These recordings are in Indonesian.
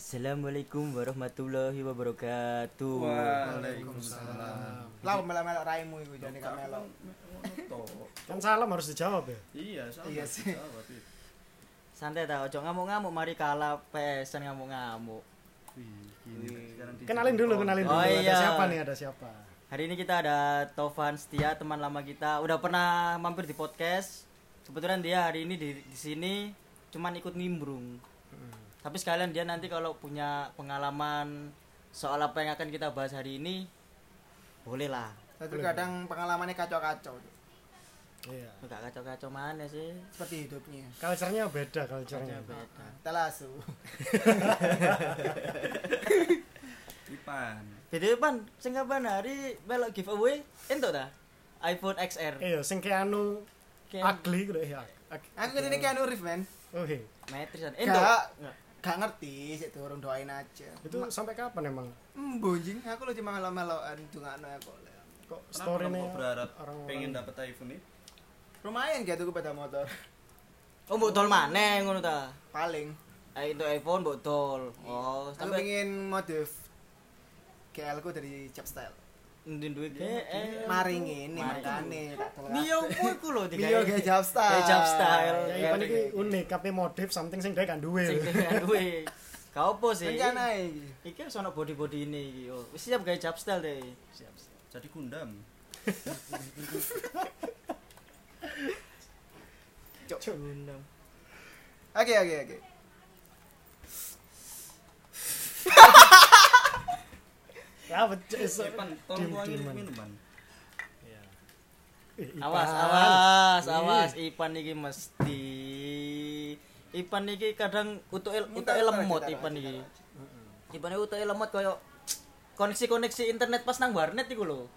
Assalamualaikum warahmatullahi wabarakatuh. Waalaikumsalam. Lah melok-melok raimu iku jane gak melok. Kan salam harus dijawab ya. Iya, sama. Iya sih. Santai ta, ojo ngamuk-ngamuk mari kalah pesan ngamuk-ngamuk. Kenalin dulu, kenalin dulu. Oh, Ada iya. siapa nih? Ada siapa? Hari ini kita ada Tovan Setia, teman lama kita. Udah pernah mampir di podcast. Kebetulan dia hari ini di, di sini cuman ikut nimbrung. Tapi sekalian dia nanti kalau punya pengalaman soal apa yang akan kita bahas hari ini, boleh lah. Tapi kadang pengalamannya kacau-kacau. Iya. Gak kacau-kacau mana sih? Seperti hidupnya. Culture-nya beda, culture-nya. Beda. Telasu. Ipan. Beda pan, sing kapan hari melok giveaway entuk ta? iPhone XR. Iya, sing keanu Kayak ugly gitu ya. Aku ini Keanu Reeves, men. Oh, iya. matrisan. Gak. Nggak. Ngerti, sik turun doain aja. Itu sampai kapan emang? Hmm, bonjing, aku lu cuma melok-melokan dungakno aku. Kok Kenapa story-nya kamu berharap orang pengen dapat iPhone ini? Lumayan gitu aku pada motor. Oh, mbok tol maneh ngono ta? Paling. Eh, itu iPhone mbok tol. Oh, Aku pengen modif GL ku dari Chapstyle. Ndin duwe GL. Mari ngene Mari. makane tak telat. Mio ku iku lho Mio ge Chapstyle. Kayak Chapstyle. Ya, Ipan iki unik, tapi modif something sing dia kan duwe. Sing dengan duwe. Ka opo sih? Rencana iki. Iki wis ono body-body ini iki. Oh, wis siap gawe Chapstyle deh. Siap. Jadi kundam. Gundam. Oke, oke, oke. Ya, becek. Ipan, tolong diman. minuman. Iya. Eh, Ipan. Awas, awas, awas. Ipan iki mesti Ipan iki kadang Bentar, bentar, lemot Ipan iki. Ipan iki utuke lemot koyo koneksi-koneksi internet pas nang warnet iku lho.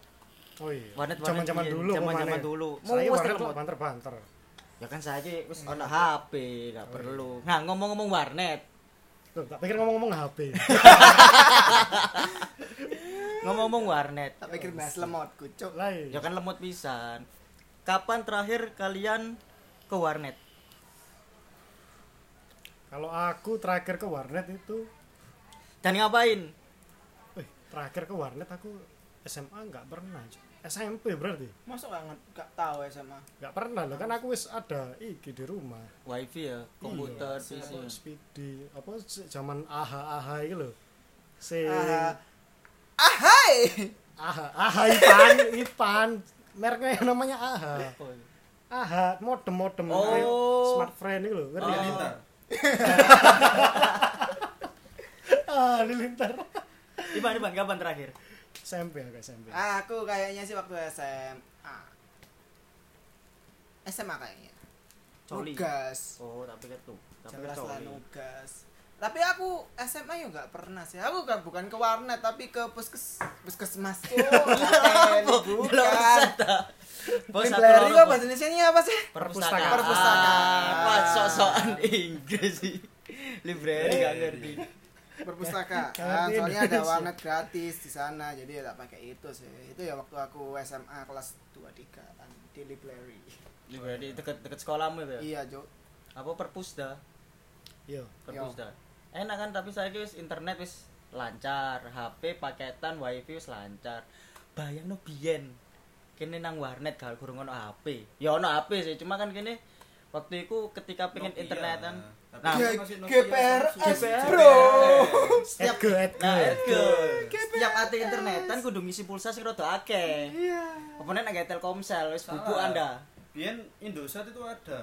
Oh iya. Warnet Zaman-zaman dulu zaman-zaman dulu. Saya Mau warnet banter-banter. Ya kan saja wis ono HP, gak perlu. Nah, ngomong-ngomong warnet. Loh, tak pikir ngomong-ngomong HP. Ngomong-ngomong warnet. Tak pikir bahas lemotku, cuk. Lah iya. Ya kan lemot pisan. Kapan terakhir kalian ke warnet? Kalau aku terakhir ke warnet itu, Dan ngapain? wih, terakhir ke warnet aku SMA nggak pernah. SMP berarti. Masuk gak nget- gak tahu SMA. Nggak pernah loh, kan aku wis ada iki di rumah. Wifi ya, komputer, Iya, PC. apa, speedy, apa zaman AHA AHA itu loh. Ahai. AHA AHA Ipan, Ipan. Mereknya yang namanya AHA. AHA modem-modem Oh. kayak smartphone itu loh. Ngerti Oh. Lintar. Ah, lilintar. Iban, Iban, kapan terakhir? SMP aku SMP. Aku kayaknya sih waktu SMA. SMA kayaknya. Coli. Nugas. Oh. Tak pikir Jelas lah nugas. Tapi aku SMA ya nggak pernah sih. Aku kan bukan ke warnet tapi ke puskes puskesmas. Oh, bukan. Bos Library kok bahasa Indonesia apa sih? perpustakaan. Perpustakaan. Wah, sok-sokan Inggris sih. Library gak ngerti. Perpustakaan. Soalnya ada warnet gratis di sana. Jadi ya tak pakai itu sih. Itu ya waktu aku SMA kelas 2 3 kan di library. Library deket-deket sekolahmu itu ya? Iya, Jo. Apa perpusda? Yo. Perpusda. Enak kan tapi saya wis internet wis lancar, HP paketan wifi wis lancar. Bayangno biyen kene nang warnet gak kurang ono HP. Ya ono HP sih, cuma kan kene waktu itu ketika pengen Nokia. internetan Nah, GPRS, Samsung. bro. setiap. Nah. Setiap ate internetan kudu ngisi pulsa sing rada akeh. Iya. Apa nek nang Telkomsel wis bubuk Anda. Biyen Indosat itu ada.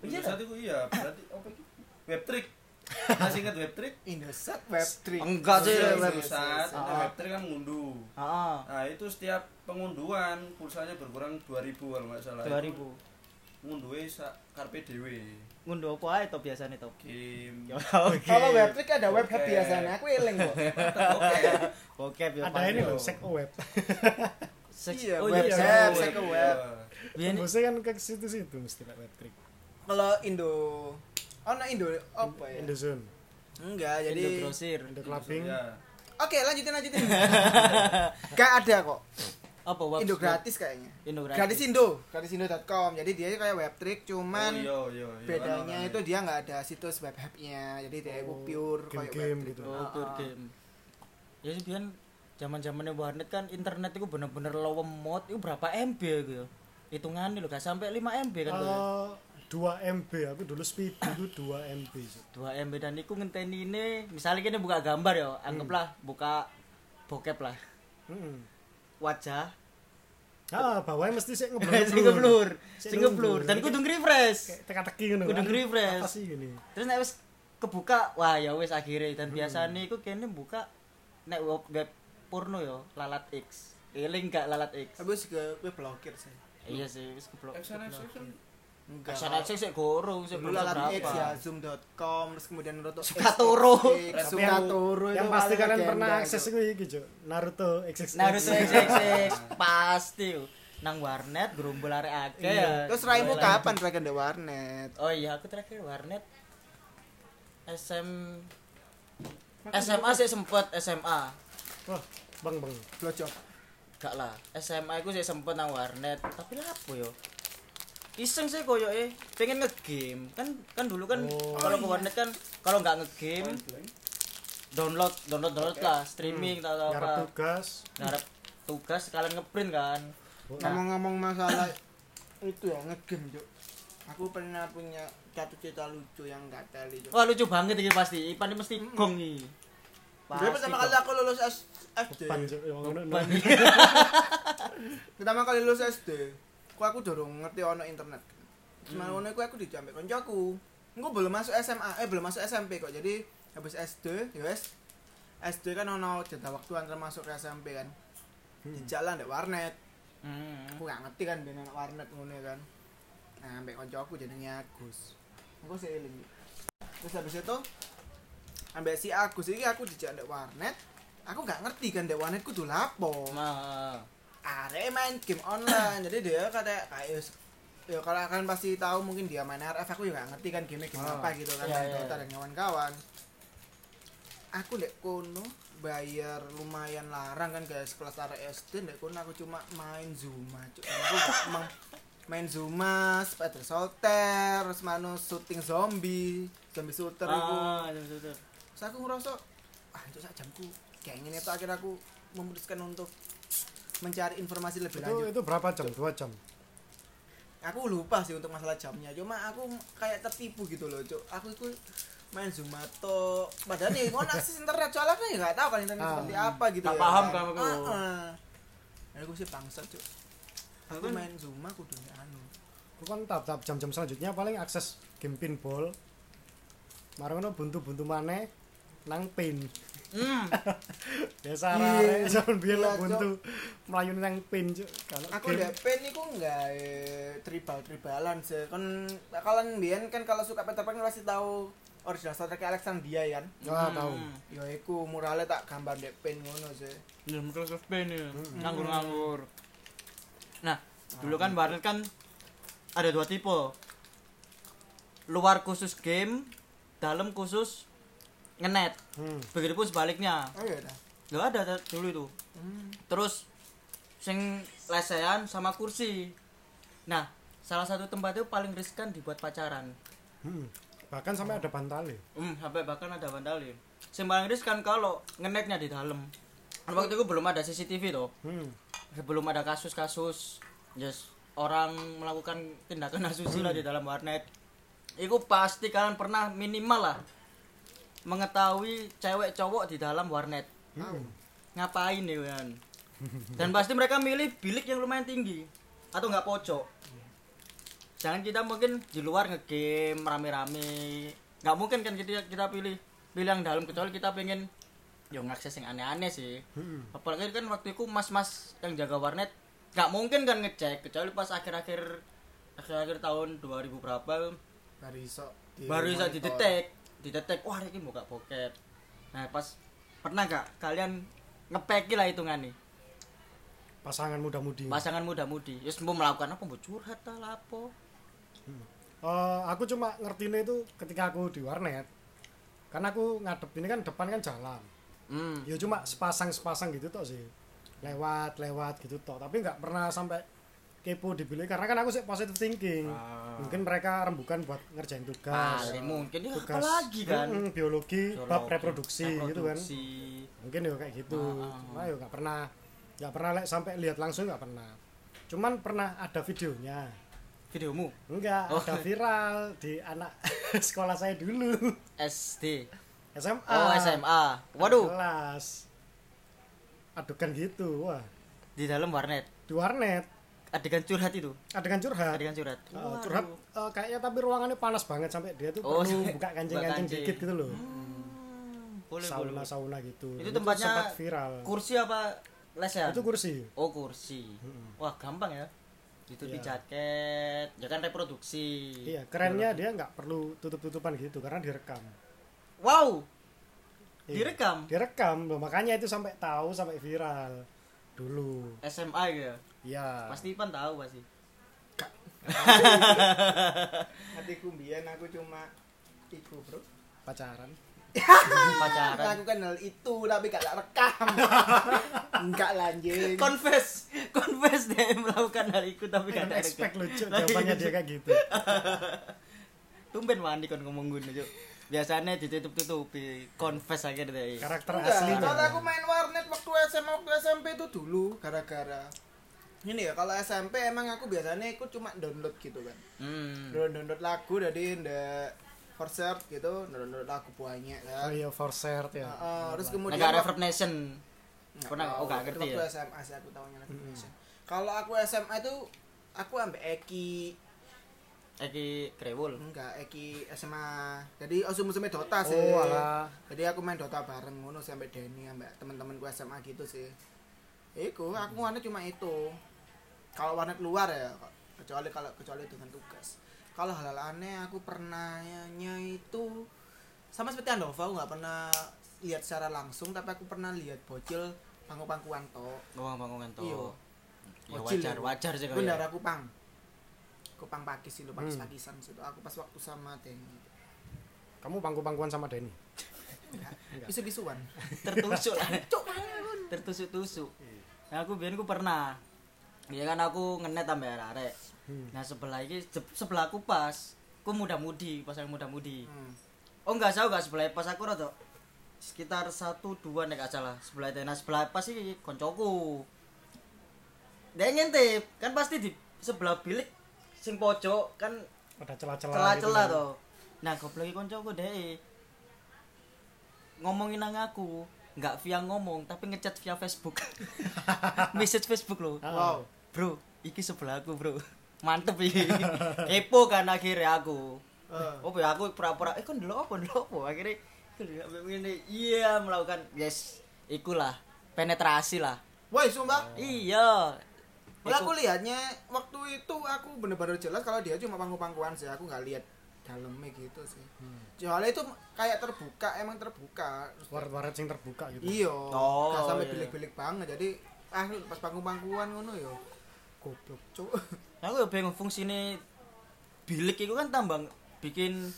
Iya, Indosat itu iya, berarti apa itu? Webtrick. Masih ingat Webtrick? Indosat Web3. Enggak sih, Iya, Web- iya, Indosat, iya, ada iya. Webtrick kan ngunduh. Heeh. Nah, itu setiap pengunduhan pulsanya berkurang 2000 kalau nggak salah. 2000. Ngunduhe sak karpe dhewe. Ngunduh apa ae to biasane to? Game. Ya oke. Kalau Web3 ada web Oke. biasanya. Aku eling kok. Oke. Bokep ya. Ada ini loh, sek web. Iya, oh web iya, web, web. web. Biyen Tembusnya kan ke situ-situ mesti web trick. Kalau Indo Oh, nah Indo apa ya? Indozone, Enggak, Indo jadi grosir. Indo clubbing. Ya. Oke, lanjutin lanjutin. Gak ada kok. apa web Indo gratis kayaknya. Indo gratis. Gratis Indo, gratisindu.com. Jadi dia kayak web trick cuman oh, iya, iya, iya, bedanya kan, itu dia nggak ada situs web hub-nya. Jadi dia itu pure kayak game-game web trick. gitu. Oh, pure game. Ya sih biyen zaman-zamannya warnet kan internet itu bener-bener lemot itu berapa MB gitu ya. Hitungannya lho gak sampai 5 MB kan. Eh, 2 MB aku dulu speed itu 2 MB Cuk. 2 MB dan iku ngenteni ini misalnya kini buka gambar ya, anggaplah buka bokep lah. Heeh. Wajah Ah, bawahnya mesti sik ngeblur. sing ngeblur, Sik ngeblur dan kudu refresh. Teka-teki ngono. Kudu Aduh, refresh. Terus nek wis kebuka, wah ya wis akhirnya dan biasanya iku kene buka nek web, web porno ya lalat X. Eling gak lalat X. Tapi sih gue blokir sih. Iya sih wis keblok. Action action kan Enggak. Action X sik goro Dulu belum berapa. ya zoom.com terus kemudian Naruto Sukatoro. Yang, Sukatoro itu yang pasti kalian pernah akses itu iki, Cuk. Naruto XXX. Naruto XXX pasti nang warnet gerumbul arek akeh Iya. ya. Terus raimu kapan terakhir di warnet? Oh iya aku terakhir warnet SM SMA sih sempet SMA Wah, Bang, Bang. Blowjob. gak lah SMA aku sih sempet nang warnet tapi lah apa yo iseng sih koyo eh pengen ngegame kan kan dulu kan Oh. kalau ke warnet kan kalau nggak ngegame download download download lah streaming atau Ngarep apa tugas. ngarep tugas sekalian ngeprint kan Oh, Ngomong-ngomong masalah itu ya ngegame, Cuk. Aku pernah punya satu cerita lucu yang gak teli, Cuk. wah lucu banget ini pasti Ipan ini mesti gong nih Dulu pertama kali aku lulus S- SD. Beban. Pertama kali lulus SD. Ku aku durung ngerti ono internet. Terus Hmm. ngono iku aku dijambek koncoku. Engko belum masuk SMA, eh belum masuk SMP kok. Jadi habis SD, ya wes. SD kan ono jeda waktu antara masuk ke SMP kan. Di jalan dek warnet. Hmm. Aku gak ngerti kan anak warnet ngono kan. Nah, ambek koncoku jenenge Agus. Aku sih eling. Terus habis itu ambek si Agus iki aku dijak ndek warnet. Aku gak ngerti kan ndek warnet kudu lapo. Nah, Arek main game online. Jadi dia kata kayak yus- ya kalau kalian pasti tahu mungkin dia main RF aku juga ngerti kan game game Ah, apa gitu kan iya, main Dota iya. dan kawan-kawan. Aku dek kono bayar lumayan larang kan guys kelas arek SD dek kono aku cuma main Zuma. Cuk. Aku emang main Zuma, Spider Solter, terus manu shooting zombie, zombie shooter itu. ah, satu. Terus aku ngerasa ah itu sak jamku kayak gini tuh akhirnya aku memutuskan untuk mencari informasi lebih Itu lanjut. itu berapa jam? 2 jam. Aku lupa sih untuk masalah jamnya, cuma aku kayak tertipu gitu loh, cuk. Aku itu main Zumato, padahal nih mau akses internet soalnya kan ya nggak tahu kan internet Ah. seperti apa gitu Nggak ya. paham kan. kan aku. Ah, ah. Aku sih bangsa cuk. Aku Aku- main Zuma kudu anu. Aku kan tahap-tahap jam-jam selanjutnya paling akses game pinball. Marang ngono buntu-buntu maneh nang pin. Hmm. Biasa Iya. arek zaman biyen Iya, lah buntu melayu nang pin. Kalau Aku udah pen iku enggak tribal tribalan sih. Kan kalian biyen kan kalau suka Peter Pan pasti tahu original soundtrack Alexandria kan. Ah, tahu. Hmm. Ya iku murale tak gambar dek pen ngono sih. Ya, Microsoft Paint ya. Nganggur-nganggur. Nah, dulu kan warnet kan ada dua tipe. Luar khusus game, dalam khusus ngenet. Hmm. Begitupun sebaliknya. Oh iya ada dulu itu. Hmm. Terus sing lesehan sama kursi. Nah, salah satu tempat itu paling riskan dibuat pacaran. Hmm. Bahkan sampai ada bantalnya. Hmm, sampai bahkan ada vandalin. Sing paling riskan kalau ngenetnya di dalam. Waktu itu belum ada CCTV tuh. Hmm. Belum ada kasus-kasus yes, orang melakukan tindakan asusila di dalam warnet. Itu pasti kalian pernah minimal lah mengetahui cewek cowok di dalam warnet. Hmm. Ngapain nih kan? Dan pasti mereka milih bilik yang lumayan tinggi atau nggak pojok. Jangan kita mungkin di luar ngegame rame-rame. Nggak mungkin kan kita kita pilih pilih yang dalam kecuali kita pengen yo ngakses yang aneh-aneh sih. Hmm. Apalagi kan waktu itu mas-mas yang jaga warnet nggak mungkin kan ngecek kecuali pas akhir-akhir akhir-akhir tahun 2000 berapa Baru di baru bisa didetek didetek wah ini buka pocket nah pas pernah gak kalian ngepeki lah hitungan nih Pasangan muda-mudi. pasangan muda-mudi ya mau melakukan apa mau curhat lah apa Eh, aku cuma ngertine itu ketika aku di warnet. Karena aku ngadep ini kan depan kan jalan. hmm. Ya cuma sepasang-sepasang gitu toh sih. lewat lewat gitu toh tapi nggak pernah sampai kepo di bilik karena kan aku sih positive thinking. Ah. mungkin mereka rembukan buat ngerjain tugas. Paling mungkin ya tugas. lagi kan? Mm, biologi bab Biologi, reproduksi, gitu kan. reproduksi. mungkin ya kayak gitu. Ah, ah, ah. cuma ya nggak pernah nggak pernah like, sampai lihat langsung nggak pernah. Cuman pernah ada videonya. Videomu? Enggak Oh. ada viral di anak sekolah saya dulu. SD SMA oh SMA waduh. Kelas. Adegan gitu wah. Di dalam warnet? Di warnet adegan curhat itu? Adegan curhat. Adegan curhat. Uh, curhat uh, kayaknya tapi ruangannya panas banget sampai dia tuh Oh, perlu buka kancing-kancing kancing. dikit gitu loh. Hmm, boleh sauna boleh. Sauna gitu. Itu tempatnya sempat viral. kursi apa lesehan itu kursi. Oh kursi. Mm-mm. wah gampang ya. Ditutupi Iya. jaket ya kan reproduksi. Iya kerennya dia nggak perlu tutup tutupan gitu karena direkam. Wow! Iya. direkam? Direkam loh, makanya itu sampai tahu sampai viral. Dulu. SMA gitu ya iya. Pasti Ipan tahu pasti. Hatiku mbiyen aku cuma iku bro. Pacaran. Pacaran. Lakukan hal itu tapi gak rekam. Enggak lanjut. Confess. Confess deh melakukan hal itu tapi kan kan expect lucu jawabannya dia kayak gitu. Tumben mandi kon ngomong gue Cuk. biasanya ditutup tutupi confess aja deh karakter Enggak, aslinya soalnya aku main warnet waktu SMA waktu SMP itu dulu gara-gara ini ya kalau SMP emang aku biasanya ikut cuma download gitu kan. Hmm. download, download lagu dari ndak Forcert gitu download lagu banyak oh kan iya forcert ya. Heeh, terus kemudian Negara Reverb Nation. Nggak Pernah- oh, itu ngerti waktu ya? SMA sih aku tahunya lagu Indonesia. kalau aku SMA itu aku ambek Eki. Eki Krewul. Enggak Eki SMA jadi oh musuh Dota sih. oh alah. Jadi aku main Dota bareng ngono sampai Denny sampai teman-temanku SMA gitu sih Iku, aku warnet cuma itu. Kalau warnet luar ya, kecuali kalau kecuali dengan tugas. Kalau hal-hal aneh aku pernahnya itu sama seperti Andova, aku nggak pernah lihat secara langsung, tapi aku pernah lihat bocil pangku-pangkuan to. oh bangungan tuh Iya. ya wajar wajar sih kalau ya. darah kupang. Kupang pakis itu, pakis Hmm. pakisan situ. Aku pas waktu sama Denny. kamu pangku-pangkuan sama Denny Enggak. Bisu-bisuan. tertusuk lah tertusuk-tusuk nah aku biar aku pernah. Ya kan aku ngenet sampai arek Hmm. nah sebelah ini se- sebelah aku pas aku muda-mudi pas yang muda-mudi. Hmm. oh enggak saya enggak sebelah pas aku rada sekitar satu dua nek gak salah sebelah itu. Nah sebelah pas sih koncoku. Dia ngintip kan pasti di sebelah bilik sing pojok kan ada celah-celah celah-celah gitu. toh. Nah goblok iki koncoku deh ngomongin nang aku nggak via ngomong tapi ngechat via Facebook. Message Facebook loh. Ah. Wow. bro iki sebelah aku bro. Mantep iki. Kepo kan akhirnya aku. Oh ya aku pura-pura eh kan dulu apa dulu apa? Akhirnya ini iya melakukan. Yes ikulah. Penetrasi lah. Woi, sumpah. iya. Kalau aku lihatnya waktu itu aku bener-bener jelas kalau dia cuma pangku-pangkuan sih, aku nggak lihat dalamnya gitu sih. Soalnya itu kayak terbuka, emang terbuka. Waret-waret sing terbuka gitu Iya, Oh, nggak sampai iya. bilik-bilik banget. Jadi ah pas pangku-pangkuan ngono yo. Goblok, cuk. aku ya bingung fungsinya bilik itu kan tambang bikin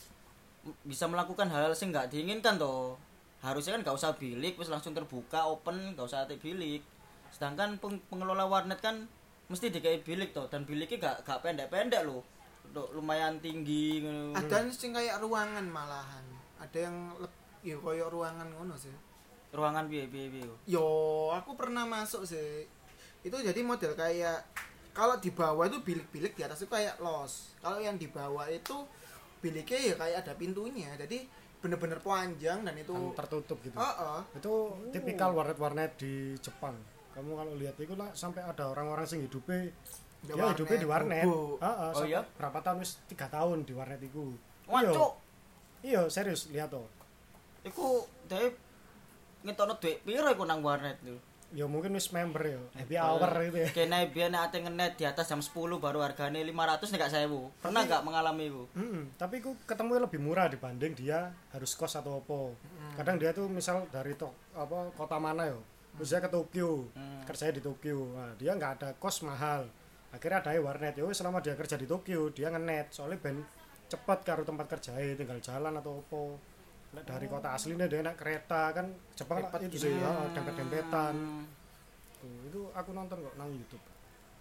bisa melakukan hal-hal yang nggak diinginkan toh harusnya kan nggak usah bilik terus langsung terbuka open nggak usah ada bilik sedangkan peng- pengelola warnet kan mesti dikai bilik toh dan biliknya gak gak pendek-pendek Loh, lumayan tinggi. Ada sing kayak ruangan malahan. Ada yang yo koyo ruangan ngono sih. ruangan piye piye piye Yo, aku pernah masuk sih. Itu jadi model kayak kalau di bawah itu bilik-bilik di atas itu kayak los. Kalau yang di bawah itu biliknya ya kayak ada pintunya. Jadi bener-bener panjang dan itu Kan tertutup gitu Oh, oh. itu tipikal warnet-warnet di Jepang kamu kalau lihat itu lah sampai ada orang-orang sing hidupnya Dia hidupnya di warnet. bobo. Heeh, Oh iya? berapa tahun? Wis tiga tahun di warnet itu wah Iya. iya serius lihat tuh. Iku dhewe ngetokno dhuwit piro iku nang warnet tuh ya mungkin wis member ya. Happy Eh, hour gitu ya. Kene biyen nek ate ngenet di atas jam 10 baru harganya 500 nek gak 1000. Pernah Tapi- gak mengalami itu? Mm-mm, tapi ku ketemu lebih murah dibanding dia harus kos atau apa. Kadang dia tuh misal dari tok apa kota mana ya terus dia ke Tokyo. Hmm. kerjanya di Tokyo. Nah, dia nggak ada kos mahal akhirnya ada warnet ya wis selama dia kerja di Tokyo dia ngenet soalnya ben cepet karo tempat kerjanya tinggal jalan atau apa Nek dari kota aslinya dia naik kereta kan Jepang lah Cepet itu gitu sih ya. ya dempet dempetan Hmm. itu itu aku nonton kok nang YouTube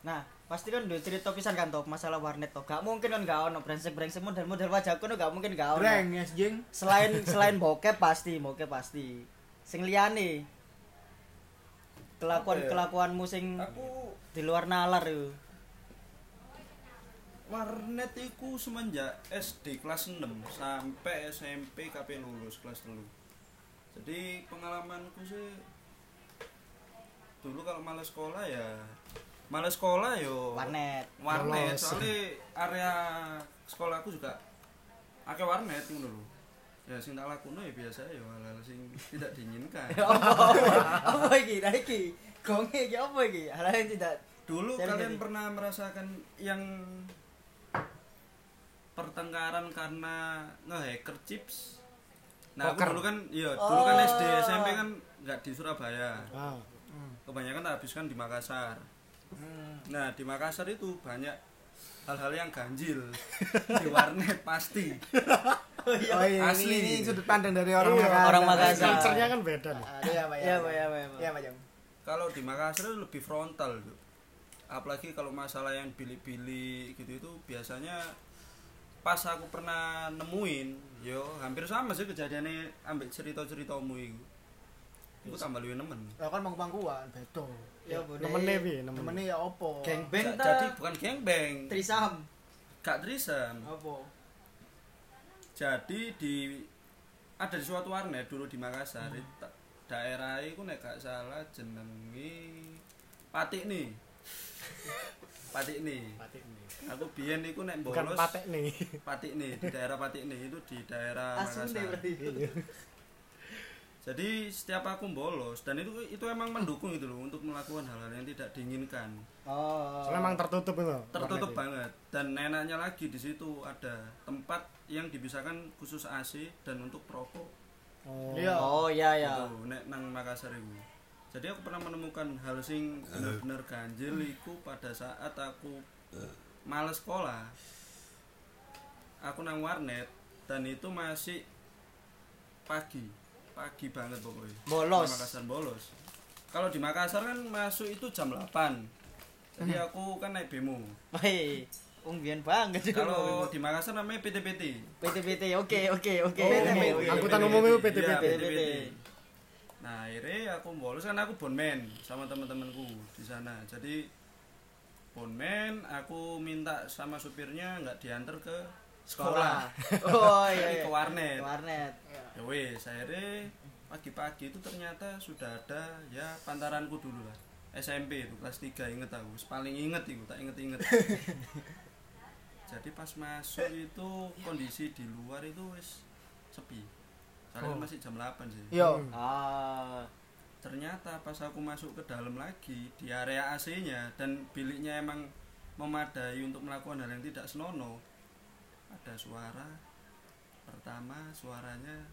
Nah, pasti kan udah cerita pisan kan top masalah warnet to. Gak mungkin kan gak ono brengsek-brengsek model-model wajah kono gak mungkin gak ono. Breng yes jing. Selain selain bokep pasti, bokep pasti. Sing liyane kelakuan Apa ya? kelakuanmu sing Aku di luar nalar itu. Warnet iku semenjak SD kelas 6 sampai SMP KP lulus kelas 3. Jadi pengalamanku sih dulu kalau males sekolah ya males sekolah yo Warnet. warnet Lolos. soalnya area sekolahku juga akeh warnet ngono lho. Ya sing tak lakuno ya biasa ya hal-hal sing tidak diinginkan. apa iki? Iki. Gonge iki apa iki? Hal yang tidak Dulu Saya kalian pernah merasakan yang pertengkaran karena ngehacker chips? Nah, aku Poker. dulu kan iya, dulu kan SD, Oh. SMP kan nggak di Surabaya. ah Kebanyakan tak habiskan di Makassar. Nah, di Makassar itu banyak hal-hal yang ganjil di warnet pasti. Oh iya, Asli. ini, ini sudut pandang dari orang Iya, Makassar. orang Makassar. culture-nya kan beda nih Ah, Iya, Pak. Iya, Pak, iya, Pak, iya, Pak. Iya, Pak. Kalau di Makassar itu lebih frontal. Apalagi kalau masalah yang bilik-bilik gitu itu biasanya pas aku pernah nemuin, yo hampir sama sih kejadiannya ambil cerita-ceritamu itu. Iku tambah luwih nemen. Lah kan mangku-mangkuan, beda. Ya, Bode. nemennya bi nemen Temennya ya opo? Geng Ja- beng jadi ta. bukan gengbeng, Trisam. gak trisam. Apa? Jadi di ada di suatu warnet dulu di Makassar, ta- daerah itu nek gak salah jenenge Patik nih. Patik nih. patik nih Aku biyen iku nek bukan bolos nih Patik nih, di daerah Patik nih itu di daerah Makassar. Jadi setiap aku bolos dan itu itu emang mendukung itu loh untuk melakukan hal-hal yang tidak diinginkan. Oh. soalnya emang tertutup itu Tertutup warnet banget dan enaknya lagi di situ ada tempat yang dipisahkan khusus AC dan untuk perokok. ini. oh Iya. Oh iya ya. Gitu, nek nang Makassar itu. Jadi aku pernah menemukan hal sing bener-bener ganjil iku pada saat aku males sekolah. Aku nang warnet dan itu masih pagi. Pagi banget pokoknya. Bolos. Di Makassar bolos. Kalau di Makassar kan masuk itu jam 8. Jadi aku kan naik bemo. Hei, ungbian banget. Kalau di Makassar namanya PT-PT. PT-PT, oke oke oke. Oh. Angkutan umum itu PT. Iya. Nah, akhirnya aku bolos kan aku bonmen sama teman-temanku di sana. Jadi bonmen, aku minta sama supirnya nggak diantar ke sekolah. Oh Jadi iya. ke iya. warnet. Warnet. Ya wes, akhirnya pagi-pagi itu ternyata sudah ada ya pantaranku dulu lah. SMP itu kelas 3 inget aku, paling inget itu, tak inget-inget. Jadi pas masuk itu kondisi di luar itu wis sepi. Soalnya Oh. masih jam 8 sih. Yo. Hmm. Ah. Ternyata pas aku masuk ke dalam lagi di area AC-nya dan biliknya emang memadai untuk melakukan hal yang tidak senonoh. Ada suara pertama suaranya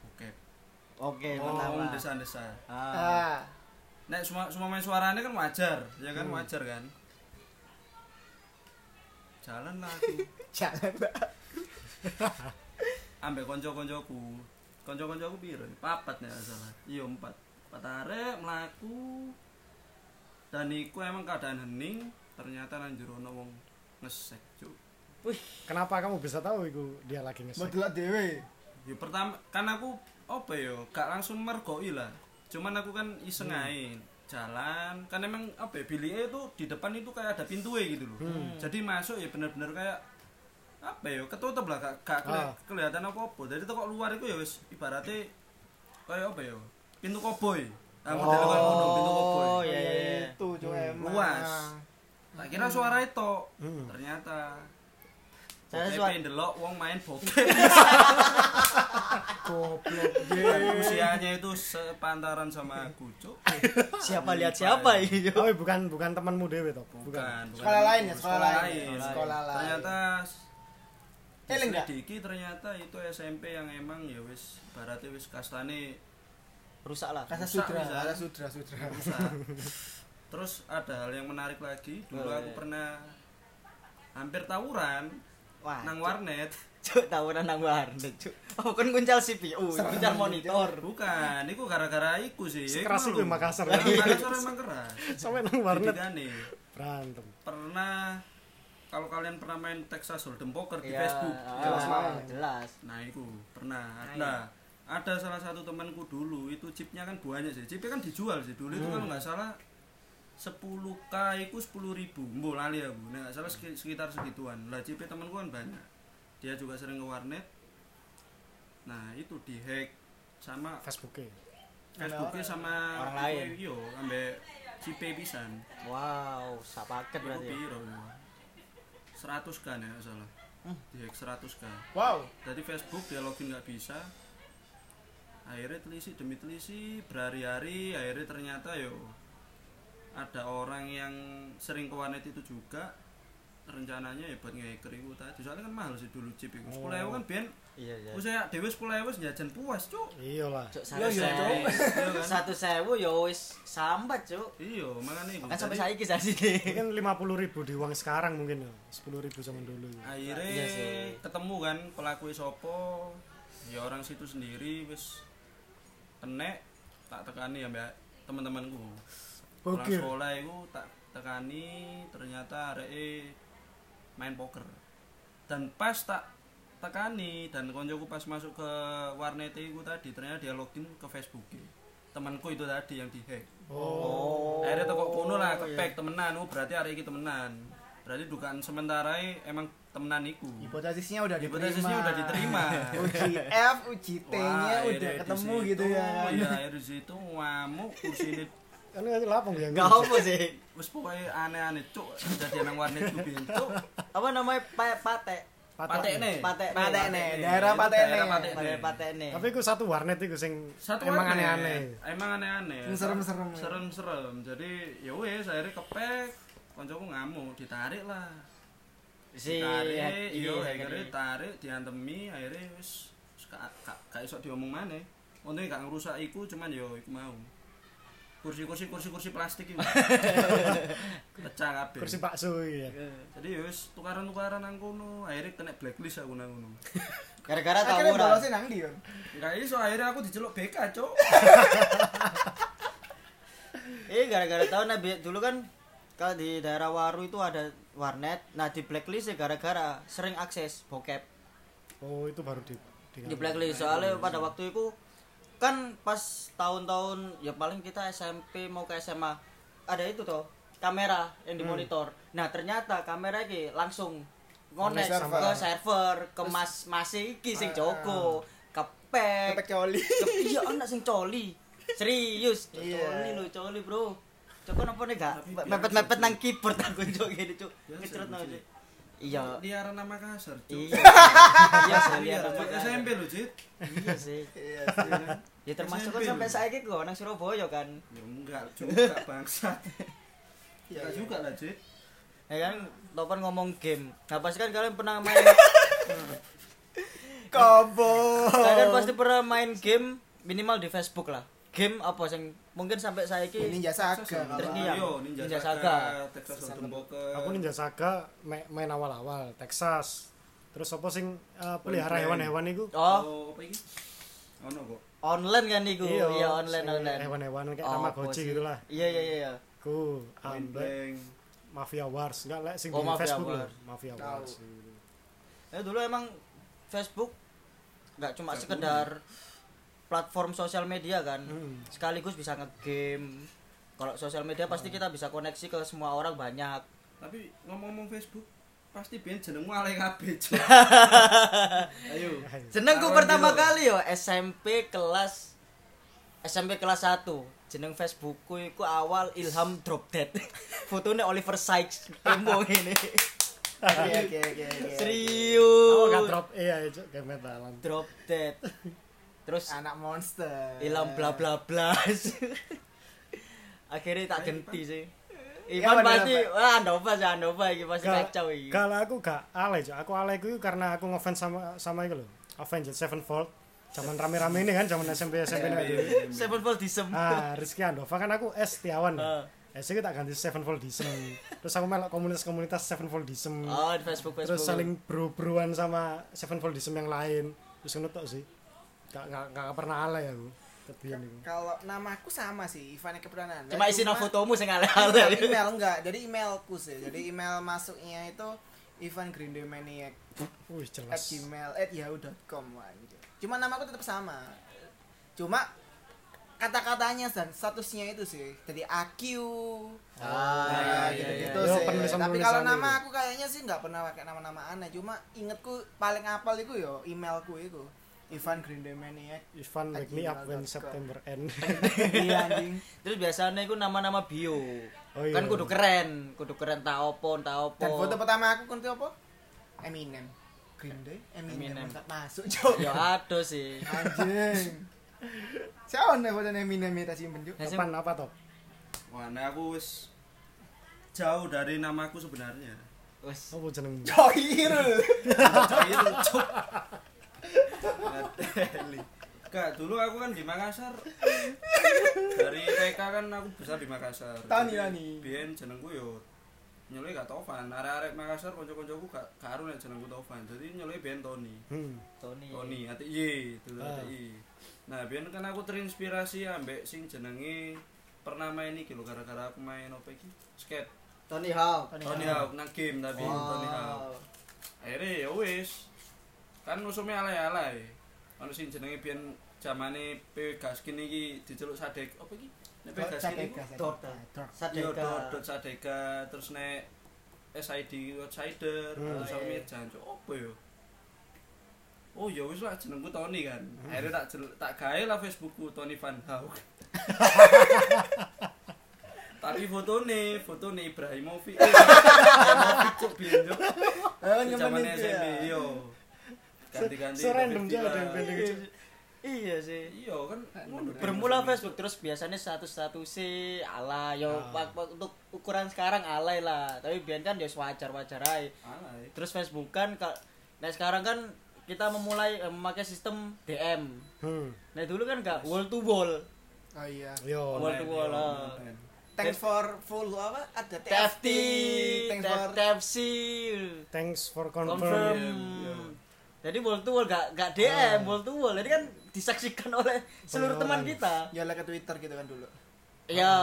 bokep. Oke, Oh, pertama. desa-desa. Ah. Ah. Nek semua semua main suaranya kan wajar, ya kan wajar kan. Jalan lah aku, Jangan, Pak. ambek konco-koncoku. Konco-koncoku piro? Papat nek nggak salah. Iya empat. Empat arek mlaku. Dan iku emang keadaan hening, ternyata nang jero ono wong ngesek, Cuk. kenapa kamu bisa tahu itu dia lagi ngesek delok dhewe. Ya pertama kan aku apa ya, gak langsung mergoi lah. Cuman aku kan iseng ae jalan kan emang apa ya itu di depan itu kayak ada pintu gitu loh. Jadi masuk ya bener-bener kayak apa ya ketutup lah gak, gak keli- Ah. kelihatan apa-apa. Jadi tuh kok luar itu ya wis ibaratnya kayak apa ya? Pintu koboi. Nah, model kayak ngono, pintu koboi. Oh iya iya. iya. Itu cuy emang. Luas. Tak kira suara itu. Hmm. Ternyata Saya suara- pengen delok wong main bokep. Goblok. Dan usianya itu sepantaran sama aku, Cuk. Siapa lihat siapa ini? oh bukan bukan temanmu dewe toh bukan Bukan, bukan Sekolah lain ya, sekolah lain. lain. Sekolah lain. Ternyata Eling nggak? Diki ternyata itu SMP yang emang ya wis baratnya wis kastane Rusak lah. Kasa Rusak sudra, bisa. kasa sudra, sudra. rusak. Terus ada hal yang menarik lagi. Dulu Oh, aku iya. pernah hampir tawuran Wah. nang warnet. Cuk, tawuran nang warnet, cuk. Oh, kan kuncal CPU, kuncal monitor. Bukan, iku gara-gara iku sih. Ya, iku itu lho. Makassar. Makassar emang keras. Sampai nang warnet berantem. Pernah kalau kalian pernah main Texas Hold'em Poker di Iya, Facebook, ah, jelas main. jelas. Nah, itu pernah. Nah, Nah, ada salah satu temanku dulu itu chipnya kan banyak sih. Chipnya kan dijual sih dulu itu kalau nggak salah 10k itu 10 ribu Mbok lali aku Nah, nggak salah seki- sekitar segituan lah chipnya temanku kan banyak dia juga sering ke warnet nah itu dihack sama Facebooknya. Facebooknya sama Orang lain. yo ambek cipe pisan Wow, sak paket itu berarti. ya. Piro 100 kan ya salah. Dihack 100 kan Wow. dari Facebook dia login nggak bisa. Akhirnya telisik demi telisik berhari-hari akhirnya ternyata yo ada orang yang sering ke warnet itu juga rencananya ya buat ngehacker itu tadi soalnya kan mahal sih dulu chip itu sepuluh ewu kan ben Iya, iya. saya dewi sepuluh ewu jajan puas cuk Iya lah. Cuk, Iya, satu iya, sewu. Iya kan? Satu sewu ya wis sambat, cuk. iya makanya itu Kan sampai saiki sih sih. Mungkin 50 ribu di uang sekarang mungkin ya. 10 ribu zaman dulu. akhirnya Iya sih. ketemu kan pelaku sopo ya orang situ sendiri wis kena tak tekani ya mbak teman-temanku orang Oke. sekolah itu tak tekani ternyata areke main poker. Dan pas tak tekani dan koncoku pas masuk ke warnet itu tadi ternyata dia login ke Facebook. Temanku itu tadi yang dihack Oh. akhirnya toko kono lah kepek temenan. Oh berarti hari ini temenan. Berarti dugaan sementara emang temenan iku. Hipotesisnya udah diterima. hipotesisnya udah diterima. Uji F, uji T-nya Wah, udah ketemu gitu ya. iya akhirnya di situ ngamuk kursi ini Kan itu lapang ya. Enggak apa sih. pokoknya aneh-aneh cuk jadi nang warnet ku biyen cuk Apa namanya? Pa- Pate. patekne Patek- Patekne, Patekne. daerah Itu Patekne. daerah Patekne. Tapi itu satu warnet itu sing satu emang aneh-aneh. emang aneh-aneh Sing serem-serem. serem-serem jadi ya wes akhirnya kepek koncoku ngamuk ditarik lah Si ditarik hack- iya iya, akhirnya tarik diantemi akhirnya wis wis gak iso diomong mana untungnya gak ngerusak iku cuman yo iku mau kursi-kursi kursi-kursi plastik itu pecah kabeh Kursi bakso ya. jadi ya wis tukaran-tukaran nang kono akhirnya kena blacklist aku nang kono Gara-gara Akhirnya tawuran. bolosnya nang di Yon. Enggak iso akhirnya aku diceluk BK, Cuk. Eh gara-gara tahu nah bi- dulu kan kalau di daerah Waru itu ada warnet. Nah, di blacklist ya gara-gara sering akses bokep. Oh, itu baru di Di blacklist soalnya pada waktu itu kan pas tahun-tahun ya paling kita SMP mau ke SMA ada itu toh kamera yang Hmm. dimonitor. Nah, ternyata kamera iki langsung ngonek ke server. ke mas masih iki sing Ah, Joko. Kepek. Kepek coli. Iya anak sing coli serius Iya. coli lo coli bro coba apa nih gak mepet-mepet nang keyboard aku cok gini cok nang. Cuk. Iya Liaran nama kasar, iya iya saya. SMP lho, Cit. iya sih Iya sih. ya termasuk kan sampai saya kok nang Surabaya kan Ya enggak juga bangsat. Iya, Enggak iya. juga lah, Cit. ya kan Topan ngomong game nah pasti kan kalian pernah main Kobo. kalian pasti pernah main game minimal di Facebook lah game apa sing mungkin sampai saya ki Ninja Saga. Iya. Yo, Ninja, Ninja Saga. Texas Hold'em Poker. Aku Ninja Saga ma- main awal-awal Texas. Terus apa sing eh, pelihara hewan-hewan itu? oh Oh, apa iki? Ono kok. online kan iku iya online sing online Hewan-hewan kayak Oh, Tamagotchi gitu lah. iya iya iya iya Ku blank. Mafia Wars enggak lek sing Oh, di Mafia Facebook. Wars. Mafia. Wars. Ya dulu emang Facebook nggak cuma sekedar platform sosial media kan, Hmm. sekaligus bisa ngegame. Kalau sosial media pasti kita bisa koneksi ke semua orang banyak. Tapi ngomong-ngomong Facebook, pasti biyen jenengmu alay kabeh, Cuk. Ayo. Jenengku pertama dulu. kali yo SMP kelas SMP kelas 1. Jeneng Facebookku iku awal Ilham Drop Dead. Fotonya Oliver Sykes emo ini. Oke oke oke oke. Serius. Oh, gak drop iya itu kayak metalan. Drop Dead. Terus Anak monster. hilang bla bla bla akhirnya tak genti sih Ya, Ivan bener, pasti wah Andova sih Andova ini pasti Kalau kacau ini kalau aku gak Cok. Aku alay ku karena aku ngefans sama sama itu loh. Avenged Sevenfold. Zaman rame-rame ini kan zaman SMP SMP ini. Sevenfold disem Ah, Rizky Andova kan aku S Tiawan. Ah. SC tak ganti Sevenfoldism terus aku melok komunitas-komunitas Sevenfoldism Oh, di Facebook Facebook. terus saling bro-broan sama Sevenfoldism yang lain terus ngono sih gak, gak, gak pernah alay aku kebian itu Kalau namaku sama sih, Ivan Eka Prananda. Cuma isi no fotomu sing email, ale-ale. email enggak, jadi emailku sih. Jadi email masuknya itu Ivan Grindemaniac wih at jelas gmail at yahoo.com anjir. Cuma namaku tetap sama. Cuma kata-katanya dan statusnya itu sih. Jadi AQ. Ah, Nah, iya, iya, gitu-gitu iya. sih. Penulisan- Tapi kalau nama itu. aku kayaknya sih nggak pernah pakai nama-nama aneh. Cuma ingetku paling apal itu yo emailku itu. Ivan Grindemaniac. Ivan wake me up when. September end Iya anjing. Terus biasanya itu nama-nama bio. Oh, iya. Kan kudu keren, kudu keren tak opo, tak opo. Dan foto pertama aku kunti apa? Eminem. Green Day, Eminem, Eminem. Masuk cok. Ya ada sih. Anjing. Siapa nih foto Eminem kita simpen cok? Sing- Topan apa top Wah, nah aku wis jauh dari namaku sebenarnya. Wes. apa jeneng Coir. Cuk. Ngeteli. Gak, dulu aku kan di Makassar. Dari TK kan aku besar di Makassar. Tani, tani. Biyen jenengku yo nyelui gak Tovan. Arek-arek Makassar kanca-kancaku gak gak aru nek jenengku Tovan. Jadi nyelui biyen Tony. hmm. Tony. Tony, ati Y, dulu Ah. ati Y. Nah, biyen kan aku terinspirasi ambek sing jenenge pernah main iki lho gara-gara aku main apa iki? Skate. Tony Hawk. Tony Hawk nang game tapi Tony Oh. Hawk. Akhirnya ya wis. Kan musuhnya alay-alay. Ono sing jenenge biyen zamane PW Gaskin iki diceluk Sadek apa iki? Nek PW Gaskin Dota. Sadeka. dot dot Sadeka terus nek SID Outsider Hmm. terus Iya. mirjan cok opo yo? Oh ya wis lah jenengku Tony kan. Akhirnya tak jel- tak gawe lah Facebookku Tony Van Hawk. Tapi fotone, fotone Ibrahimovic. Ibrahimovic cok biyen cok. Eh, itu SMP ya. yo. Ganti-ganti. serandom David aja ada yang pendek Iya sih. Iya kan. Bermula Facebook terus biasanya status-status sih ala yo Ah. untuk ukuran sekarang alay lah. Tapi biar kan ya wajar-wajar aja. Alay. Terus Facebook kan ka- nah sekarang kan kita memulai eh, memakai sistem DM. hmm. Nah dulu kan enggak wall to wall. Oh iya. yo Wall to wall, ah. Thanks for full apa? Ada TFT, Thanks for TFC, thanks for confirm, confirm. Iya. Jadi wall to wall gak, gak DM, wall to wall. Jadi kan disaksikan oleh seluruh teman orang. kita. ya lah ke Twitter gitu kan dulu. Iya,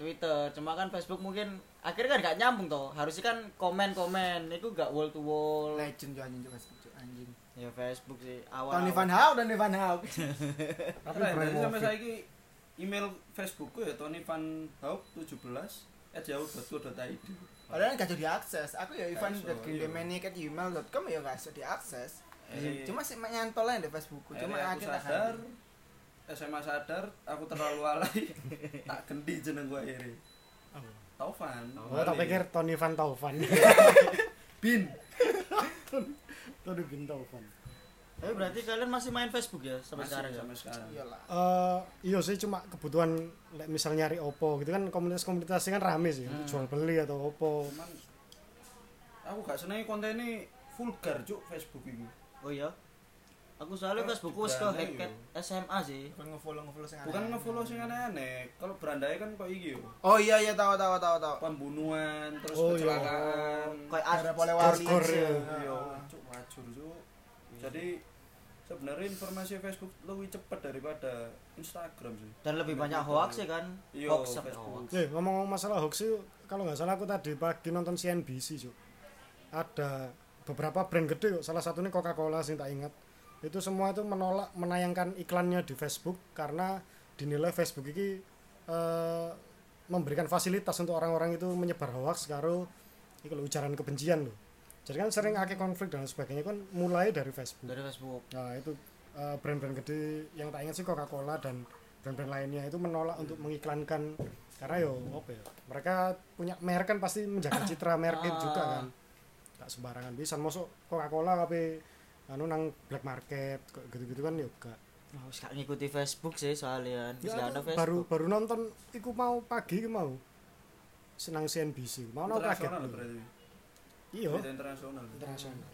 Twitter. Cuma kan Facebook mungkin akhirnya kan gak nyambung toh. Harusnya kan komen-komen. Itu gak wall to wall. Legend juga anjing juga anjing. Ya Facebook sih. Awal. Tony Van Hawk dan Van Hawk. tapi jadi sampai Ibrahimovic saiki email Facebookku ya Tony Van Hawk 17 at yahoo.co.id. Padahal gak jadi diakses. Aku ya Ivan Gak iso, gmail.com ya gak bisa diakses. Eh, Cuma sih nyantol aja di Facebookku. Cuma aku sadar SMA sadar aku terlalu alay. Tak ganti jeneng gue oh. Taufan. Oh tak pikir Tony Van Taufan. Bin. Tony Bin Taufan. Tapi berarti kalian masih main Facebook ya sampai Masih sekarang ya? sampai sekarang. Iyalah. Eh, iya sih cuma kebutuhan like, misal nyari opo gitu kan komunitas-komunitasnya kan rame sih Hmm. jual beli atau opo. Cuman aku gak seneng kontennya vulgar cuk Facebook ini Oh iya. Aku soalnya Oh, Facebookku wis ke berandai hack SMA sih. Bukan nge-follow nge-follow sing bukan ngefollow sing aneh-aneh kalau berandai kan kok iki yo Oh iya iya tahu tahu tahu tahu. pembunuhan terus Oh, iya. kecelakaan Kayak Ada ya. iya Ah. cuk wajur cuk jadi sebenarnya informasi Facebook lebih cepat daripada Instagram sih dan lebih banyak hoax ya kan? Iya, hoax hoax. Eh, ngomong masalah hoax sih, kalau nggak salah aku tadi pagi nonton CNBC, Cuk. Ada beberapa brand gede, salah satunya Coca-Cola sih tak ingat. Itu semua itu menolak menayangkan iklannya di Facebook karena dinilai Facebook ini eh, memberikan fasilitas untuk orang-orang itu menyebar hoax karo iki lho, ujaran kebencian loh. Jadi kan sering akeh konflik dan sebagainya kan mulai dari Facebook. Dari Facebook. Nah itu eh, brand-brand gede yang tak ingat sih Coca-Cola dan brand-brand lainnya itu menolak untuk mengiklankan karena yo apa ya mereka punya merek kan pasti menjaga citra merek itu juga kan tak sembarangan bisa masuk Coca-Cola tapi anu nang black market gitu-gitu kan yo gak. Wis gak ngikuti Facebook sih soalnya. Ya, ada aku baru Facebook. baru nonton iku mau pagi iku mau. Senang CNBC mau nonton kaget. iya. Internasional. Internasional.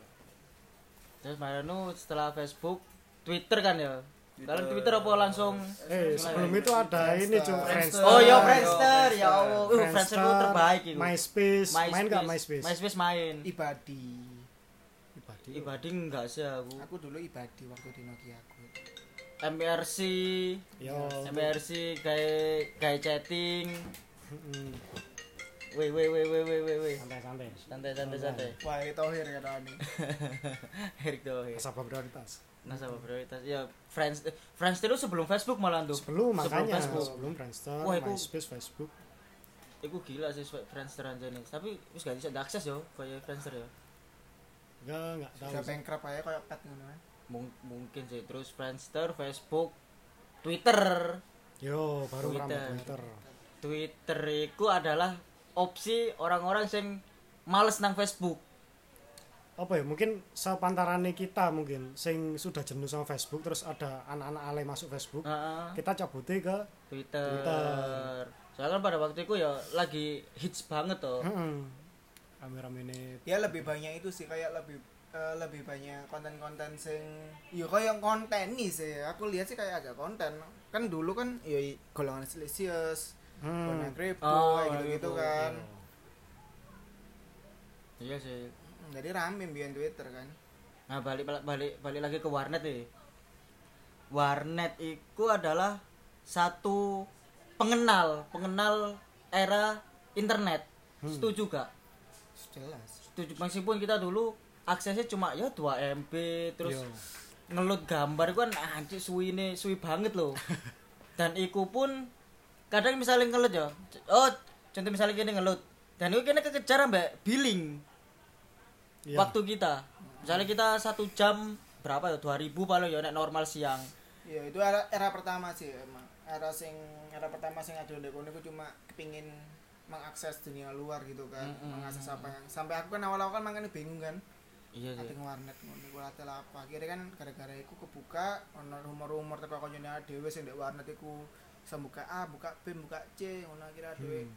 Terus Mariano setelah Facebook, Twitter kan ya. Kalian Twitter apa langsung? Eh, sebelum itu ada ini cuy, Friendster. Oh ya Friendster, ya Allah. Uh, Friendster itu terbaik itu. MySpace. Main gak MySpace? MySpace main. ibadi Ibadi. Ibadi enggak sih aku. aku dulu ibadi waktu di Nokia aku MRC, Yo. MRC kayak kayak chatting. Mm-mm. Weh weh weh weh weh weh weh. Santai-santai. Santai santai santai. wah itu tohir ya Rani Erik Thohir. Asal prioritas. Nasabah prioritas. Ya Friends eh, Friendster itu sebelum Facebook malah tuh. Sebelum makanya Facebook. sebelum Friendster, Wah, itu- MySpace, Facebook. Iku gila sih Friendster aja nih. Tapi wis gak bisa diakses yo kayak Friendster ya. Enggak, enggak tahu. sih. bankrupt aja kayak pet ngono Mung- mungkin sih terus Friendster, Facebook, Twitter. Yo, baru Twitter. Twitter. Twitter itu adalah opsi orang-orang yang males nang Facebook. Apa ya? Mungkin sepantarane kita mungkin sing sudah jenuh sama Facebook terus ada anak-anak ale masuk Facebook. Heeh. Kita cabutnya ke Twitter. Twitter. Soalnya kan pada waktu itu ya lagi hits banget tuh. heeh. Rame-rame ini ya lebih banyak itu sih kayak lebih eh, lebih banyak konten-konten sing ya kayak konten nih sih aku lihat sih kayak agak konten kan dulu kan ya golongan silesius Hmm. konten kripo Oh, kayak gitu-gitu kan Iya sih. Jadi rame biar Twitter kan Nah, balik balik balik, lagi ke warnet nih. Warnet itu adalah satu pengenal, pengenal era internet. Setuju gak? jelas Setuju meskipun kita dulu aksesnya cuma ya 2 MB terus Yo. ngelut gambar kan anjir suwi ini suwi banget loh. Dan iku pun kadang misalnya ngelut ya. Oh, contoh misalnya gini ngelut. Dan itu kena kekejar mbak billing Iya. waktu kita. Misalnya kita satu jam berapa ya 2000 paling ya nek normal siang. ya itu era, era pertama sih emang era sing era pertama sing ada di kono aku cuma kepingin mengakses dunia luar gitu kan Mm-mm. mengakses apa yang sampai aku kan awal-awal kan makanya bingung kan Iya sih. warnet ngono iku ate lah apa akhirnya kan gara-gara iku kebuka ono rumor-rumor teko kancane dhewe sing ndek warnet iku bisa buka A, buka B, buka C ngono akhirnya dhewe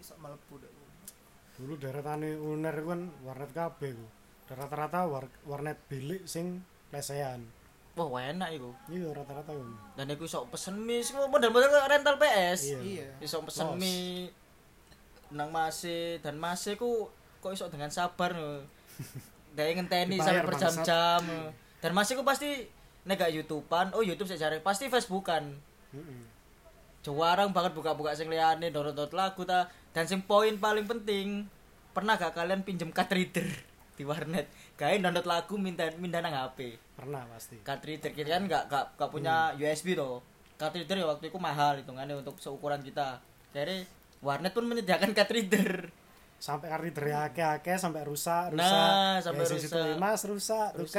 iso mlebu dek Dulu deretane uner kan warnet kabeh ku. Rata-rata war, warnet bilik sing lesehan. Wah, wah, enak iku. Iya rata-rata ku. Dan iku iso pesen mie, sing model-model rental PS. Iya. iya Iso pesen Los. mie nang Mase dan Mase ku kok iso dengan sabar no. Dari ngenteni sampai berjam-jam. no. Dan Mase ku pasti nek gak YouTubean, oh YouTube saya cari pasti Facebookan. Heeh. Jarang banget buka-buka sing liyane download lagu ta. Dan sing poin paling penting, pernah gak kalian pinjem card reader di warnet? Kayak download lagu minta minta nang HP. Pernah pasti. Card reader kita kan gak gak, gak punya USB toh. Card reader ya waktu itu mahal hitungannya untuk seukuran kita. Jadi warnet pun menyediakan card reader. Sampai kari dari akeh-akeh sampai rusak, rusak. Nah, sampai Ya, rusak. Mas rusak, Mas,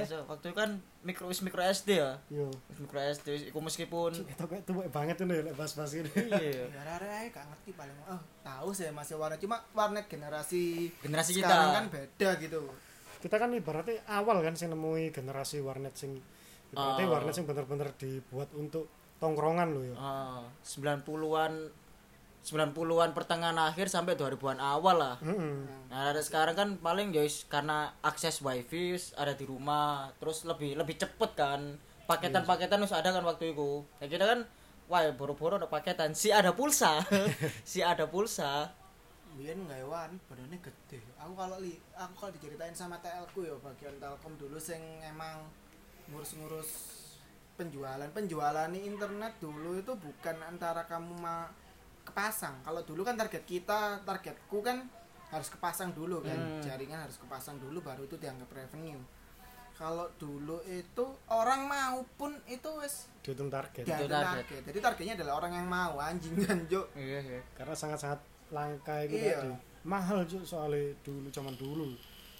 iso. Waktu itu kan micro wis micro SD ya. Yo. Wis Micro SD iku meskipun Itu kayak tuwek banget ini lek bahas-bahas ini. iya. ya rare ae gak ngerti paling oh tahu sih masih warnet cuma warnet generasi Generasi sekarang kita. kan beda gitu Kita kan ibaratnya awal kan sing nemui generasi warnet sing ibaratnya Oh. warnet sing bener-bener dibuat untuk tongkrongan loh ya. Ah, 90-an 90-an pertengahan akhir sampai 2000-an awal lah. Heeh. Nah, ada sekarang kan paling ya wis karena akses wifi ada di rumah, terus lebih lebih cepet kan. Paketan-paketan wis ada kan waktu itu. Nah, kita kan wah ya boro-boro ada paketan, si ada pulsa. si ada pulsa. Biar nggak warnet badannya gede aku kalau li aku kalau diceritain sama telku ya bagian telkom dulu sing emang ngurus-ngurus penjualan penjualan nih internet dulu itu bukan antara kamu ma kepasang kalau dulu kan target kita targetku kan harus kepasang dulu kan Hmm. jaringan harus kepasang dulu baru itu dianggap revenue kalau dulu itu orang mau pun itu wes Dihitung target. dianggap target. target jadi targetnya adalah orang yang mau anjing kan Jo Iya, iya. Karena sangat-sangat langka itu Iya. tadi. Mahal juga soalnya dulu zaman dulu.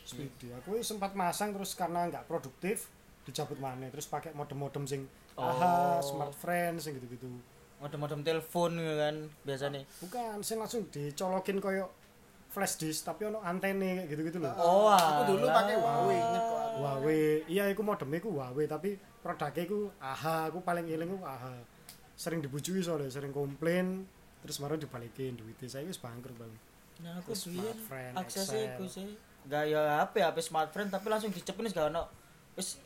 Speedy. Aku sempat masang terus karena nggak produktif dicabut mana terus pakai modem-modem sing aha, Oh. smart friends sing gitu-gitu. Modem-modem telepon gitu kan biasanya. Bukan, sing langsung dicolokin koyo flash disk tapi ono antene kayak gitu-gitu loh. Oh, aku dulu pakai Huawei aku. Huawei, iya iku modemnya iku Huawei tapi produknya iku AHA, aku paling eling iku AHA. Sering dibujui soalnya, sering komplain terus baru dibalikin duitnya. Saya wis bangkrut bang. Nah, aku biyen Smart Friend, aksesnya iku sih. Gaya HP HP smartphone tapi langsung dicepin wis gak ono. Wis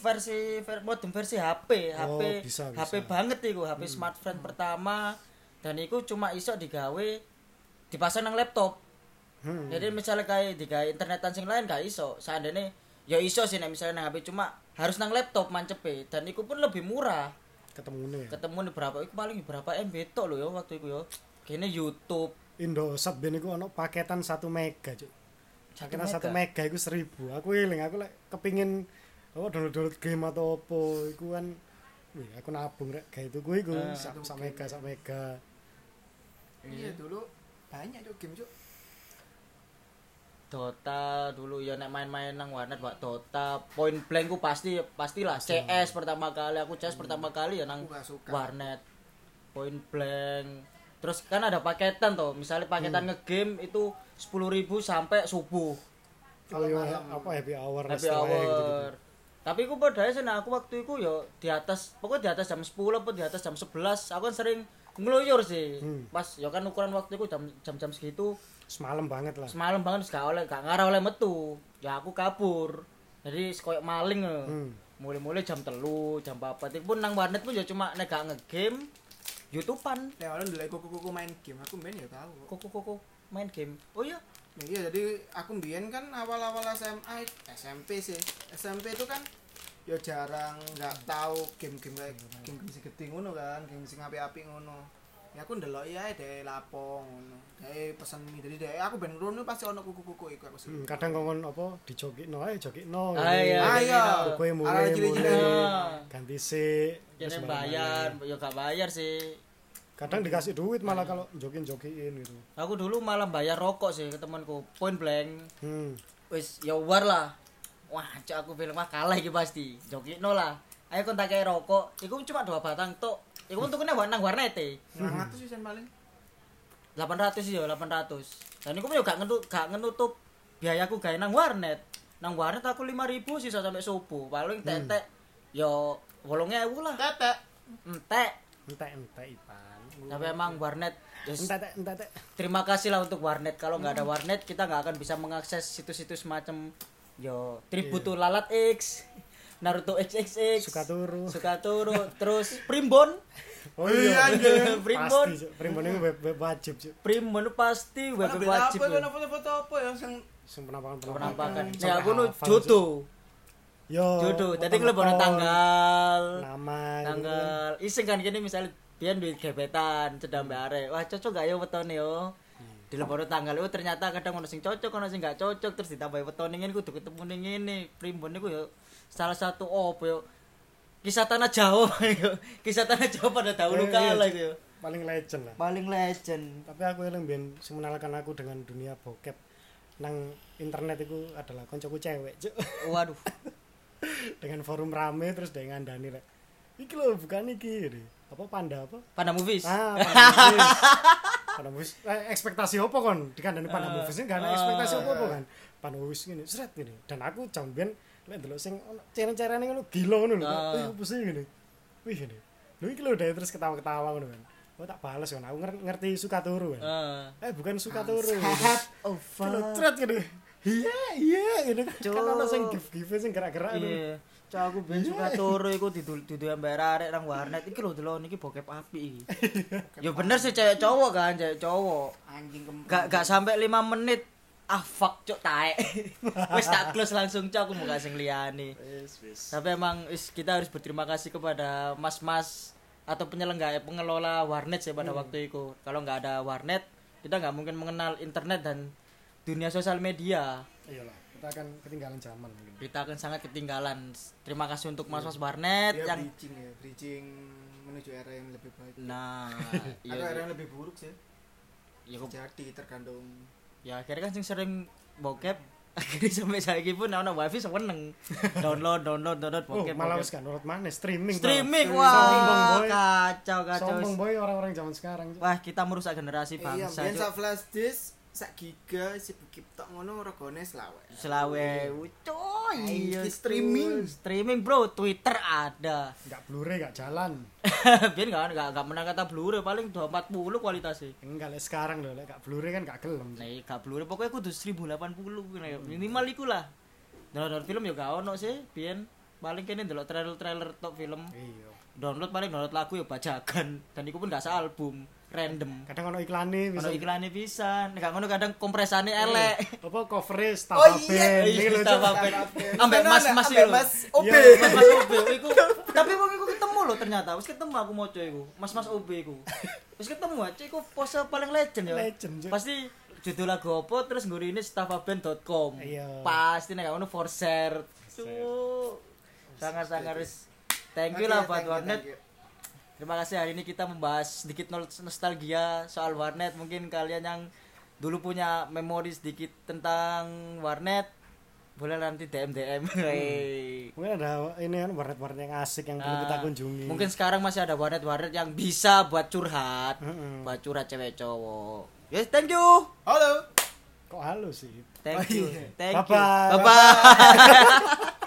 versi ver, modem versi HP, HP Oh, bisa, HP bisa. Hmm. banget iku, HP smartphone pertama dan iku cuma iso digawe dipasang nang laptop. Hmm. Jadi misalnya kayak digawe internetan sing lain gak iso. Seandainya ya iso sih nek misalnya nang HP cuma harus nang laptop mancepe dan iku pun lebih murah. Ketemune ya. Ketemu di berapa iku paling berapa MB tok lho ya waktu iku ya. Kene YouTube Indosat ben iku ono paketan 1 mega, Cuk. Paketan 1 mega? mega iku 1000. Aku eling, aku lek kepingin oh download-download game atau apa? Iku kan Wih, aku nabung rek kayak itu gue iku. Ah. sak sak mega sak mega. Iya dulu banyak tuh game cuk. Dota dulu ya nek main-main nang warnet Pak Dota. Point Blank ku pasti pastilah CS pertama kali aku CS pertama kali ya nang warnet. Point Blank. Terus kan ada paketan toh misalnya paketan ngegame itu 10.000 sampai subuh. Oh iya, malam. apa happy hour happy hour. gitu-gitu. Tapi aku pada nah aku waktu itu yo di atas pokoknya di atas jam 10 apa di atas jam 11 aku kan sering ngeluyur sih Hmm. pas ya kan ukuran waktu itu jam jam jam segitu Semalam banget lah. semalam banget gak oleh gak ngarah oleh metu ya aku kabur jadi koyo maling eh. Hmm. mulai-mulai jam telu jam apa itu pun nang warnet pun ya cuma nek gak ngegame youtubean Nek orang dulu kuku-kuku main game, aku main ya tahu. koko koko main game oh iya iya jadi aku mbien kan awal-awal SMA SMP sih. SMP itu kan ya jarang nggak tahu game-game kayak game-game sing gede ngono kan game sing api-api ngono. Ya aku ndelok ya deh lapong ngono deh pesen mie. Jadi deh aku ben rono pasti ono kuku-kuku iku aku Hmm, sering kadang ngomong apa dijogikno ae Arah cilik-cilik. mulai Ah. ganti terus bayar ya gak bayar sih Kadang dikasih duit malah kalau jokin-jokin gitu. aku dulu malah bayar rokok sih ke temanku point blank. Hmm. wis ya war lah. Wah cok aku bilang wah kalah iki pasti. Joki no lah. Ayo kon tak kayak rokok. Iku cuma dua batang tok. Iku untuknya buat nang warnet e. Nang atus sih paling. 800 sih ya 800 dan iku pun yo gak ngenutup gak ngenutup biayaku gawe nang warnet. Nang warnet aku 5000 sisa sampai subuh. Paling tetek yo 8000 lah. Tetek. Entek Entek-entek Ipan. tapi emang warnet Entek entek. terima kasih lah untuk warnet. Kalau nggak ada warnet kita nggak akan bisa mengakses situs-situs macam yo Tributo Lalat X Naruto XXX Suka turu. suka turu terus Primbon. Oh iya, Primbon. pasti Cuk. Primbon itu web, web wajib Cuk. Primbon pasti web web wajib apa? Foto-foto apa ya sing Sing penampakan penampakan. ya aku nu jodoh Yo. jodoh. Jadi potong-potong, ngelebono tanggal. Nama. gitu tanggal. Iseng kan gini misalnya pian duit gebetan cedam mbak arek. Wah cocok gak ya wetone yo? Di lebono tanggal itu ternyata kadang ono sing cocok ono sing gak cocok terus ditambahi wetone ngene kudu ketemu ning ngene. Primbon niku yo salah satu opo yo? Kisah tanah Jawa yo. Kisah tanah Jawa pada Eh, dahulu iya, kala itu yo Paling legend lah. paling legend. Tapi aku eling ben sing mengenalkan aku dengan dunia bokep nang internet itu adalah koncoku cewek, waduh dengan forum rame terus dengan Dani rek. Iki lho bukan iki. Apa panda apa? pada movies Ah, Panda Movies. Panda Movies. Eh, ekspektasi apa kon? Dikandani Panda Movies ini gak ada ekspektasi apa apa kan? Panda Movies ini seret ini. Dan aku jam ben lek ndelok sing ono ceren-cerene ngono gila lho. Ah. Wih, apa sih ngene? Wih, ini. Lho iki lho deh terus ketawa-ketawa ngono kan. Oh tak bales kan. Aku nger- ngerti suka turu kan. Ah. Eh bukan suka turu. Kalau fuck ceret gitu. Iya, iya gitu. Kan ono sing gif-gife sing gerak-gerak. Iya. Cak aku ben suka turu iku didul didul mbak arek nang warnet iki lho delok niki bokep api iki. ya bener sih cewek cowok kan, cewek cowok. anjing kempreng Gak gak sampai 5 menit ah fuck cuk taek. Wis tak close langsung cok aku mau sing liyane. Tapi emang is, kita harus berterima kasih kepada mas-mas atau penyelenggara pengelola warnet sih pada waktu itu. Kalau nggak ada warnet, kita nggak mungkin mengenal internet dan dunia sosial media. Iyalah, kita akan ketinggalan zaman kita akan sangat ketinggalan. Terima kasih untuk mas-mas warnet Dia yang bridging ya bridging menuju era yang lebih baik nah atau iya, era yang lebih buruk sih ya, jadi tergantung ya akhirnya kan sing sering bokep akhirnya sampai saiki pun ana wifi seneng download download download Oh, bokep malah bokep. wis kan download mana streaming. streaming wah boy. kacau kacau Sombong boy orang-orang zaman sekarang. wah kita merusak generasi iya bangsa Cuk. sak flash disk sak giga si bukip tok ngono regane selawe selawe coy Iya, streaming. streaming bro twitter ada Enggak Blu-ray, enggak jalan. biar nggak nggak nggak menang kata blu-ray paling 240 kualitasnya Enggak lek sekarang lho, lek gak Blu-ray kan gak gelem. Nah, gak blu pokoknya kudu 1080 nah, minimal iku lah. Download film ya gak ono sih, pian. paling kene ndelok trailer-trailer tok film iya download paling download lagu ya bajakan dan iku pun gak album random. Kadang ono iklane bisa. ono iklannya bisa. Nek ngono kadang kompresane elek. Apa covernya staff Oh, iya, Iki iya lho, Ambek mas-mas ambek itu Mas OB. Mas mas OB iku. Tapi wong iku ketemu loh ternyata. Wis ketemu aku moco iku. Mas mas OB iku. Wis ketemu aja iku pose paling legend ya. Legend, pasti judul lagu apa terus ngguri ini staffaband.com Iya. pasti nek ngono for share. Sangat-sangat wis. Thank you lah buat warnet. thank you. Terima kasih hari ini kita membahas sedikit nostalgia soal warnet. Mungkin kalian yang dulu punya memori sedikit tentang warnet boleh nanti DM DM. Hey. mungkin ada ini kan warnet-warnet yang asik yang perlu Nah, kita kunjungi Mungkin sekarang masih ada warnet-warnet yang bisa buat curhat, Mm-mm. buat curhat cewek cowok. Yes, thank you. Halo. kok halus sih Thank Oh, you. iya. Thank you. Bye-bye. Bye bye.